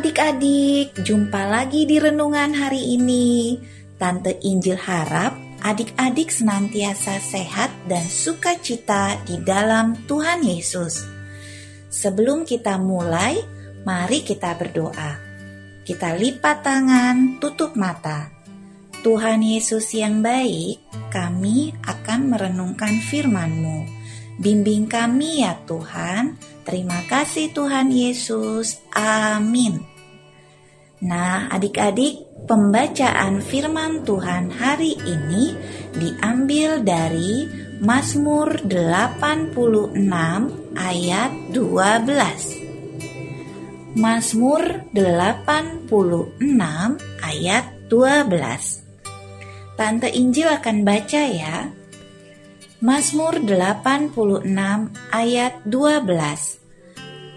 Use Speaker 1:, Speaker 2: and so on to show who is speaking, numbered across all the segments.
Speaker 1: Adik-adik, jumpa lagi di renungan hari ini. Tante Injil harap adik-adik senantiasa sehat dan sukacita di dalam Tuhan Yesus. Sebelum kita mulai, mari kita berdoa. Kita lipat tangan, tutup mata. Tuhan Yesus yang baik, kami akan merenungkan firman-Mu. Bimbing kami ya Tuhan. Terima kasih Tuhan Yesus. Amin. Nah, adik-adik, pembacaan firman Tuhan hari ini diambil dari Mazmur 86 ayat 12. Mazmur 86 ayat 12. Tante Injil akan baca ya. Mazmur 86 ayat 12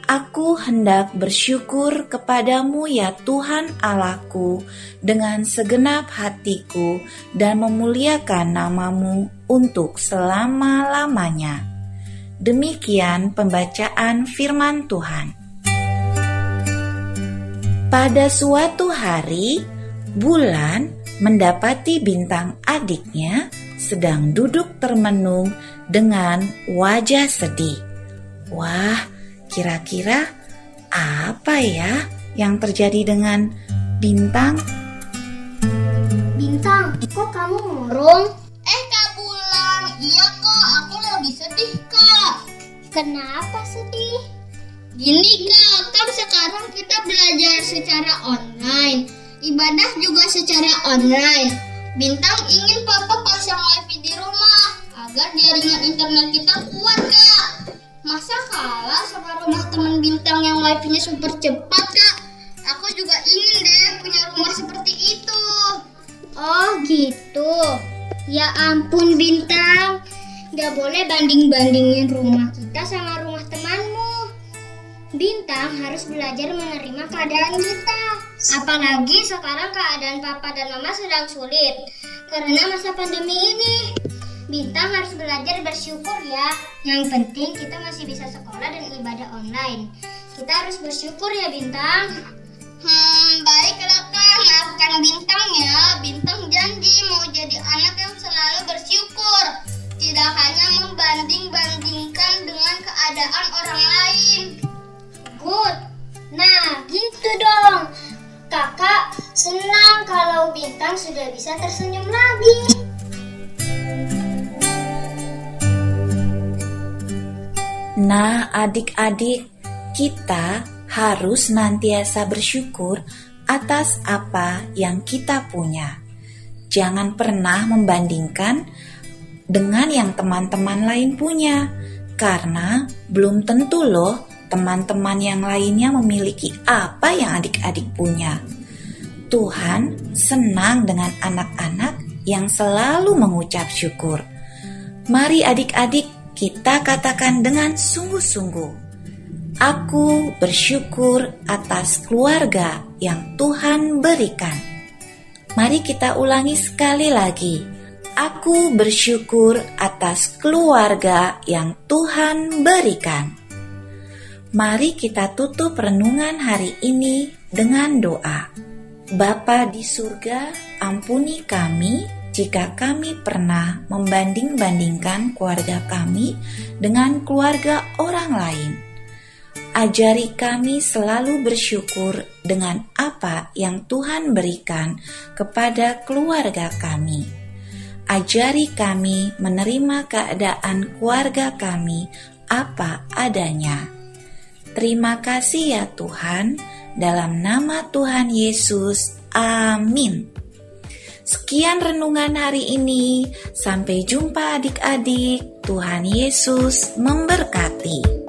Speaker 1: Aku hendak bersyukur kepadamu ya Tuhan Allahku dengan segenap hatiku dan memuliakan namamu untuk selama-lamanya. Demikian pembacaan firman Tuhan. Pada suatu hari, bulan mendapati bintang adiknya sedang duduk termenung dengan wajah sedih. Wah, kira-kira apa ya yang terjadi dengan bintang?
Speaker 2: Bintang, kok kamu murung?
Speaker 3: Eh Kak Bulan, iya kok aku lagi sedih Kak.
Speaker 2: Kenapa sedih?
Speaker 3: Gini Kak, kan sekarang kita belajar secara online, ibadah juga secara online. Bintang ingin papa pasang wifi di rumah agar jaringan internet kita kuat kak. Masa kalah sama rumah teman bintang yang wifi-nya super cepat kak? Aku juga ingin deh punya rumah seperti itu.
Speaker 2: Oh gitu. Ya ampun bintang. Gak boleh banding-bandingin rumah kita sama rumah temanmu. Bintang harus belajar menerima keadaan kita. Apalagi sekarang keadaan papa dan mama sedang sulit karena masa pandemi ini. Bintang harus belajar bersyukur ya. Yang penting kita masih bisa sekolah dan ibadah online. Kita harus bersyukur ya Bintang.
Speaker 3: Hmm, baiklah kak, maafkan Bintang ya. Bintang janji mau jadi anak yang selalu bersyukur. Tidak hanya membanding-bandingkan dengan keadaan orang lain.
Speaker 2: Good. Nah, gitu dong. Kakak senang kalau Bintang sudah bisa tersenyum lagi.
Speaker 1: Nah, adik-adik, kita harus nantiasa bersyukur atas apa yang kita punya. Jangan pernah membandingkan dengan yang teman-teman lain punya, karena belum tentu loh teman-teman yang lainnya memiliki apa yang adik-adik punya. Tuhan senang dengan anak-anak yang selalu mengucap syukur. Mari adik-adik kita katakan dengan sungguh-sungguh. Aku bersyukur atas keluarga yang Tuhan berikan. Mari kita ulangi sekali lagi. Aku bersyukur atas keluarga yang Tuhan berikan. Mari kita tutup renungan hari ini dengan doa. Bapa di surga, ampuni kami jika kami pernah membanding-bandingkan keluarga kami dengan keluarga orang lain. Ajari kami selalu bersyukur dengan apa yang Tuhan berikan kepada keluarga kami. Ajari kami menerima keadaan keluarga kami apa adanya Terima kasih ya Tuhan, dalam nama Tuhan Yesus. Amin. Sekian renungan hari ini. Sampai jumpa adik-adik. Tuhan Yesus memberkati.